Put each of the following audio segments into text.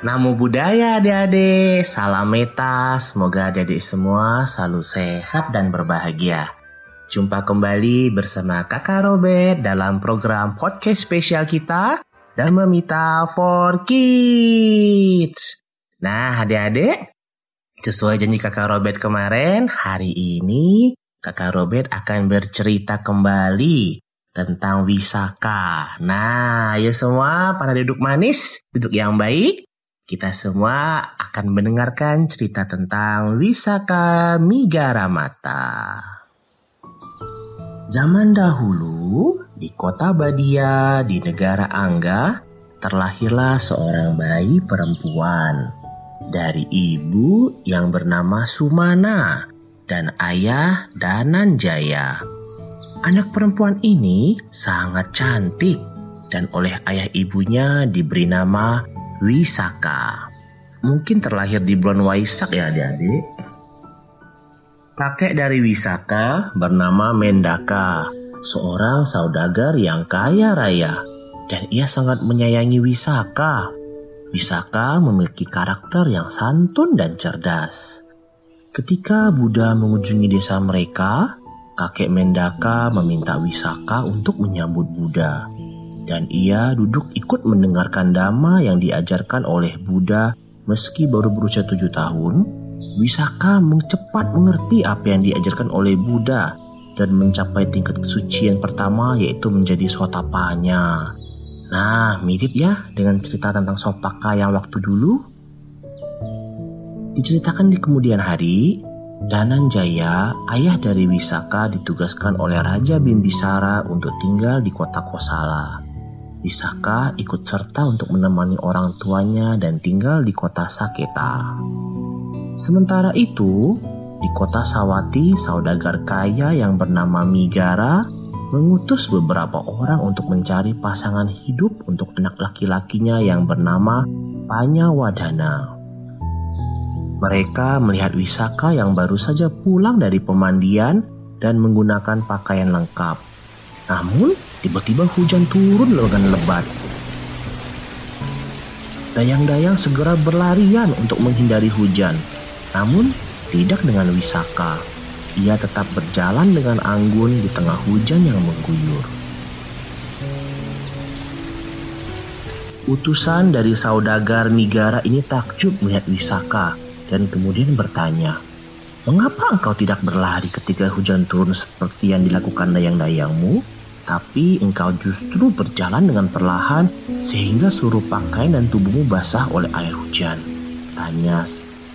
Namo budaya adik-adik, salam meta, semoga adik-adik semua selalu sehat dan berbahagia. Jumpa kembali bersama kakak Robert dalam program podcast spesial kita, Dharma Mita for Kids. Nah adik-adik, sesuai janji kakak Robert kemarin, hari ini kakak Robert akan bercerita kembali tentang wisaka. Nah, ayo semua pada duduk manis, duduk yang baik. Kita semua akan mendengarkan cerita tentang Wisaka Migaramata. Zaman dahulu, di kota Badia di negara Angga, terlahirlah seorang bayi perempuan dari ibu yang bernama Sumana dan ayah Dananjaya. Anak perempuan ini sangat cantik dan oleh ayah ibunya diberi nama Wisaka. Mungkin terlahir di bulan Waisak ya adik-adik. Kakek dari Wisaka bernama Mendaka, seorang saudagar yang kaya raya. Dan ia sangat menyayangi Wisaka. Wisaka memiliki karakter yang santun dan cerdas. Ketika Buddha mengunjungi desa mereka, kakek Mendaka meminta Wisaka untuk menyambut Buddha dan ia duduk ikut mendengarkan dhamma yang diajarkan oleh Buddha meski baru berusia tujuh tahun, Wisaka cepat mengerti apa yang diajarkan oleh Buddha dan mencapai tingkat kesucian pertama yaitu menjadi sotapanya. Nah, mirip ya dengan cerita tentang Sopaka yang waktu dulu. Diceritakan di kemudian hari, Dananjaya, ayah dari Wisaka ditugaskan oleh Raja Bimbisara untuk tinggal di kota Kosala. Wisaka ikut serta untuk menemani orang tuanya dan tinggal di kota Saketa. Sementara itu, di kota Sawati, saudagar kaya yang bernama Migara mengutus beberapa orang untuk mencari pasangan hidup untuk anak laki-lakinya yang bernama Panyawadana. Mereka melihat Wisaka yang baru saja pulang dari pemandian dan menggunakan pakaian lengkap. Namun, Tiba-tiba hujan turun dengan lebat. Dayang-dayang segera berlarian untuk menghindari hujan. Namun, tidak dengan wisaka. Ia tetap berjalan dengan anggun di tengah hujan yang mengguyur. Utusan dari saudagar Nigara ini takjub melihat Wisaka dan kemudian bertanya, Mengapa engkau tidak berlari ketika hujan turun seperti yang dilakukan dayang-dayangmu? Tapi engkau justru berjalan dengan perlahan sehingga seluruh pakaian dan tubuhmu basah oleh air hujan. Tanya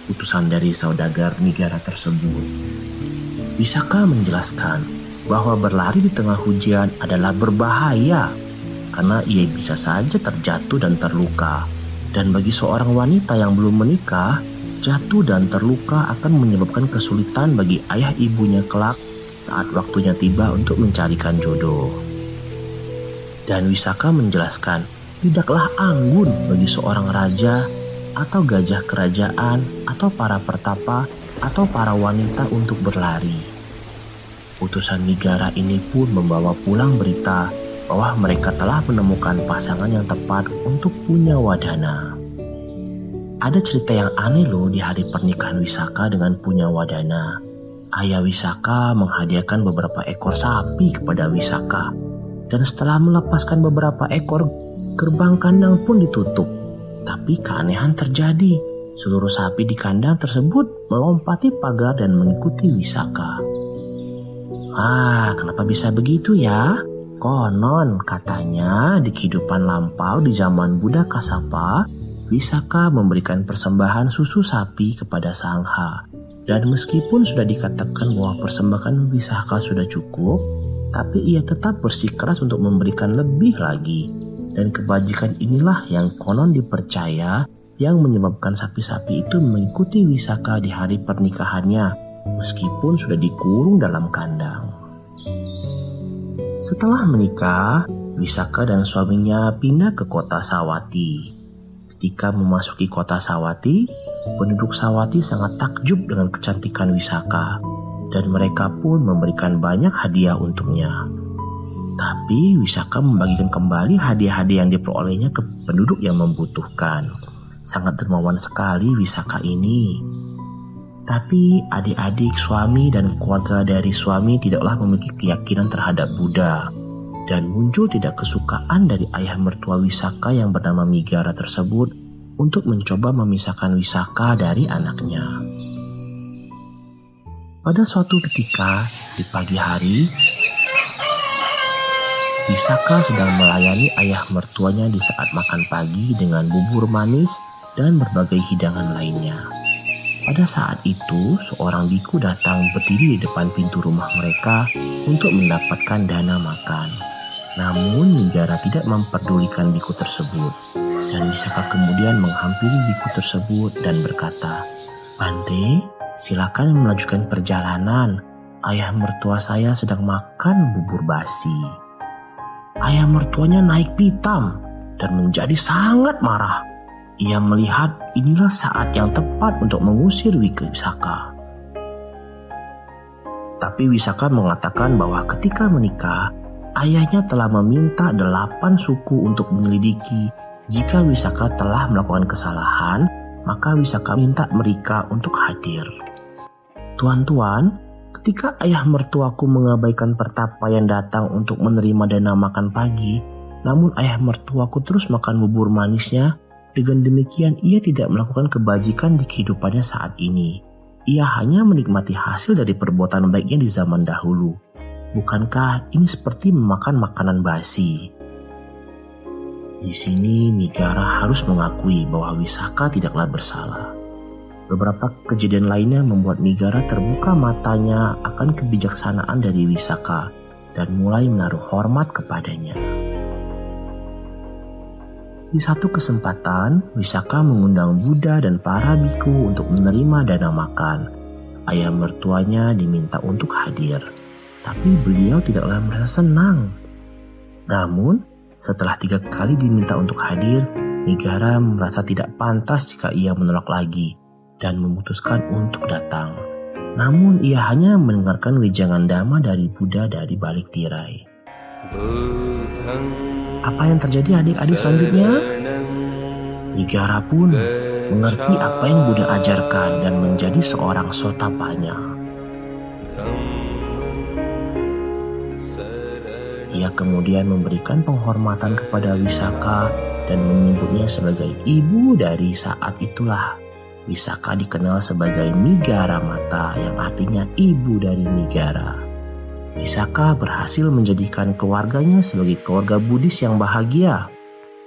utusan dari saudagar negara tersebut. Bisakah menjelaskan bahwa berlari di tengah hujan adalah berbahaya karena ia bisa saja terjatuh dan terluka. Dan bagi seorang wanita yang belum menikah, jatuh dan terluka akan menyebabkan kesulitan bagi ayah ibunya kelak saat waktunya tiba untuk mencarikan jodoh. Dan Wisaka menjelaskan, tidaklah anggun bagi seorang raja atau gajah kerajaan atau para pertapa atau para wanita untuk berlari. Utusan Nigara ini pun membawa pulang berita bahwa mereka telah menemukan pasangan yang tepat untuk punya wadana. Ada cerita yang aneh loh di hari pernikahan Wisaka dengan punya wadana. Ayah Wisaka menghadiahkan beberapa ekor sapi kepada Wisaka dan setelah melepaskan beberapa ekor, gerbang kandang pun ditutup. Tapi keanehan terjadi. Seluruh sapi di kandang tersebut melompati pagar dan mengikuti Wisaka. Ah, kenapa bisa begitu ya? Konon katanya di kehidupan lampau di zaman Buddha Kasapa, Wisaka memberikan persembahan susu sapi kepada Sangha. Dan meskipun sudah dikatakan bahwa persembahan Wisaka sudah cukup, tapi ia tetap bersikeras untuk memberikan lebih lagi. Dan kebajikan inilah yang konon dipercaya yang menyebabkan sapi-sapi itu mengikuti Wisaka di hari pernikahannya meskipun sudah dikurung dalam kandang. Setelah menikah, Wisaka dan suaminya pindah ke kota Sawati. Ketika memasuki kota Sawati, penduduk Sawati sangat takjub dengan kecantikan Wisaka dan mereka pun memberikan banyak hadiah untuknya. Tapi Wisaka membagikan kembali hadiah-hadiah yang diperolehnya ke penduduk yang membutuhkan. sangat dermawan sekali Wisaka ini. Tapi adik-adik suami dan keluarga dari suami tidaklah memiliki keyakinan terhadap Buddha. Dan muncul tidak kesukaan dari ayah mertua Wisaka yang bernama Migara tersebut untuk mencoba memisahkan Wisaka dari anaknya. Pada suatu ketika di pagi hari, Wisaka sedang melayani ayah mertuanya di saat makan pagi dengan bubur manis dan berbagai hidangan lainnya. Pada saat itu, seorang biku datang berdiri di depan pintu rumah mereka untuk mendapatkan dana makan. Namun, Ninjara tidak memperdulikan biku tersebut. Dan Wisaka kemudian menghampiri biku tersebut dan berkata, Bante, silakan melanjutkan perjalanan. Ayah mertua saya sedang makan bubur basi ayah mertuanya naik pitam dan menjadi sangat marah. Ia melihat inilah saat yang tepat untuk mengusir Wisaka. Tapi Wisaka mengatakan bahwa ketika menikah, ayahnya telah meminta delapan suku untuk menyelidiki jika Wisaka telah melakukan kesalahan, maka Wisaka minta mereka untuk hadir. Tuan-tuan, Ketika ayah mertuaku mengabaikan pertapa yang datang untuk menerima dana makan pagi, namun ayah mertuaku terus makan bubur manisnya, dengan demikian ia tidak melakukan kebajikan di kehidupannya saat ini. Ia hanya menikmati hasil dari perbuatan baiknya di zaman dahulu. Bukankah ini seperti memakan makanan basi? Di sini Migara harus mengakui bahwa Wisaka tidaklah bersalah. Beberapa kejadian lainnya membuat Migara terbuka matanya akan kebijaksanaan dari Wisaka dan mulai menaruh hormat kepadanya. Di satu kesempatan, Wisaka mengundang Buddha dan para biku untuk menerima dana makan. Ayah mertuanya diminta untuk hadir, tapi beliau tidaklah merasa senang. Namun, setelah tiga kali diminta untuk hadir, Migara merasa tidak pantas jika ia menolak lagi dan memutuskan untuk datang. Namun ia hanya mendengarkan wejangan dhamma dari Buddha dari balik tirai. Apa yang terjadi adik-adik selanjutnya? Nigara pun mengerti apa yang Buddha ajarkan dan menjadi seorang sotapanya. Ia kemudian memberikan penghormatan kepada Wisaka dan menyebutnya sebagai ibu dari saat itulah Wisaka dikenal sebagai Migara Mata yang artinya ibu dari Migara. Wisaka berhasil menjadikan keluarganya sebagai keluarga Buddhis yang bahagia.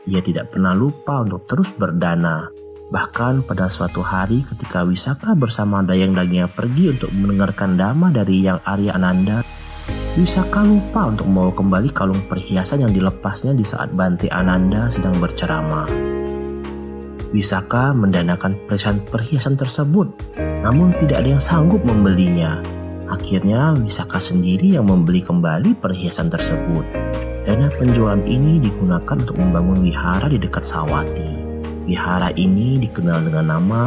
Ia tidak pernah lupa untuk terus berdana. Bahkan pada suatu hari ketika Wisaka bersama dayang-dayangnya pergi untuk mendengarkan dhamma dari Yang Arya Ananda, Wisaka lupa untuk membawa kembali kalung perhiasan yang dilepasnya di saat Bante Ananda sedang berceramah. Wisaka mendanakan perhiasan-perhiasan tersebut, namun tidak ada yang sanggup membelinya. Akhirnya Wisaka sendiri yang membeli kembali perhiasan tersebut. Dana penjualan ini digunakan untuk membangun wihara di dekat Sawati. Wihara ini dikenal dengan nama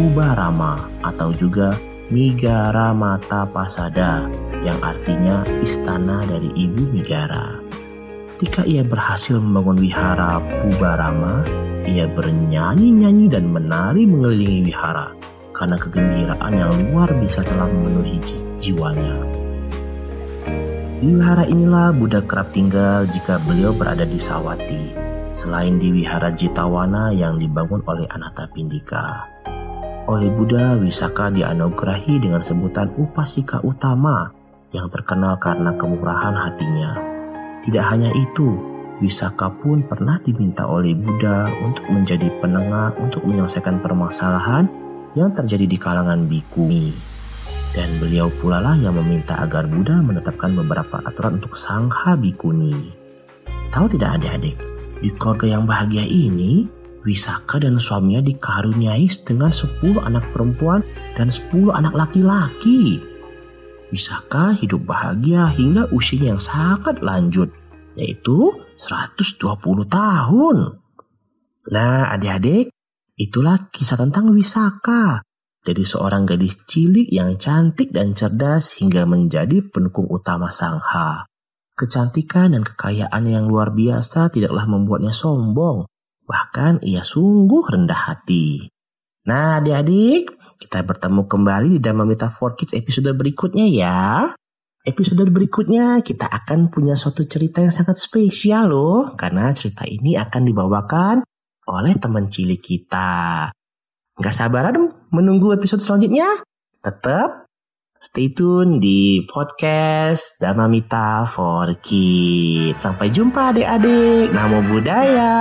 Ubarama atau juga Migara Mata Pasada yang artinya istana dari ibu Migara. Ketika ia berhasil membangun wihara Pubarama, ia bernyanyi-nyanyi dan menari mengelilingi wihara karena kegembiraan yang luar biasa telah memenuhi jiwanya. Di wihara inilah Buddha kerap tinggal jika beliau berada di Sawati, selain di wihara Jitawana yang dibangun oleh Anatta Pindika. Oleh Buddha, Wisaka dianugerahi dengan sebutan Upasika Utama yang terkenal karena kemurahan hatinya. Tidak hanya itu, Wisaka pun pernah diminta oleh Buddha untuk menjadi penengah untuk menyelesaikan permasalahan yang terjadi di kalangan biku. Dan beliau pula lah yang meminta agar Buddha menetapkan beberapa aturan untuk sangha bikuni. Tahu tidak adik-adik, di keluarga yang bahagia ini, Wisaka dan suaminya dikaruniai dengan 10 anak perempuan dan 10 anak laki-laki. Wisaka hidup bahagia hingga usianya yang sangat lanjut yaitu 120 tahun. Nah, adik-adik, itulah kisah tentang Wisaka. Dari seorang gadis cilik yang cantik dan cerdas hingga menjadi pendukung utama Sangha. Kecantikan dan kekayaan yang luar biasa tidaklah membuatnya sombong. Bahkan ia sungguh rendah hati. Nah adik-adik, kita bertemu kembali di Dhamma Metaphor Kids episode berikutnya ya. Episode berikutnya kita akan punya suatu cerita yang sangat spesial loh. Karena cerita ini akan dibawakan oleh teman cilik kita. Gak sabaran menunggu episode selanjutnya? Tetap stay tune di podcast Damamita for Kids. Sampai jumpa adik-adik. Namo Buddhaya.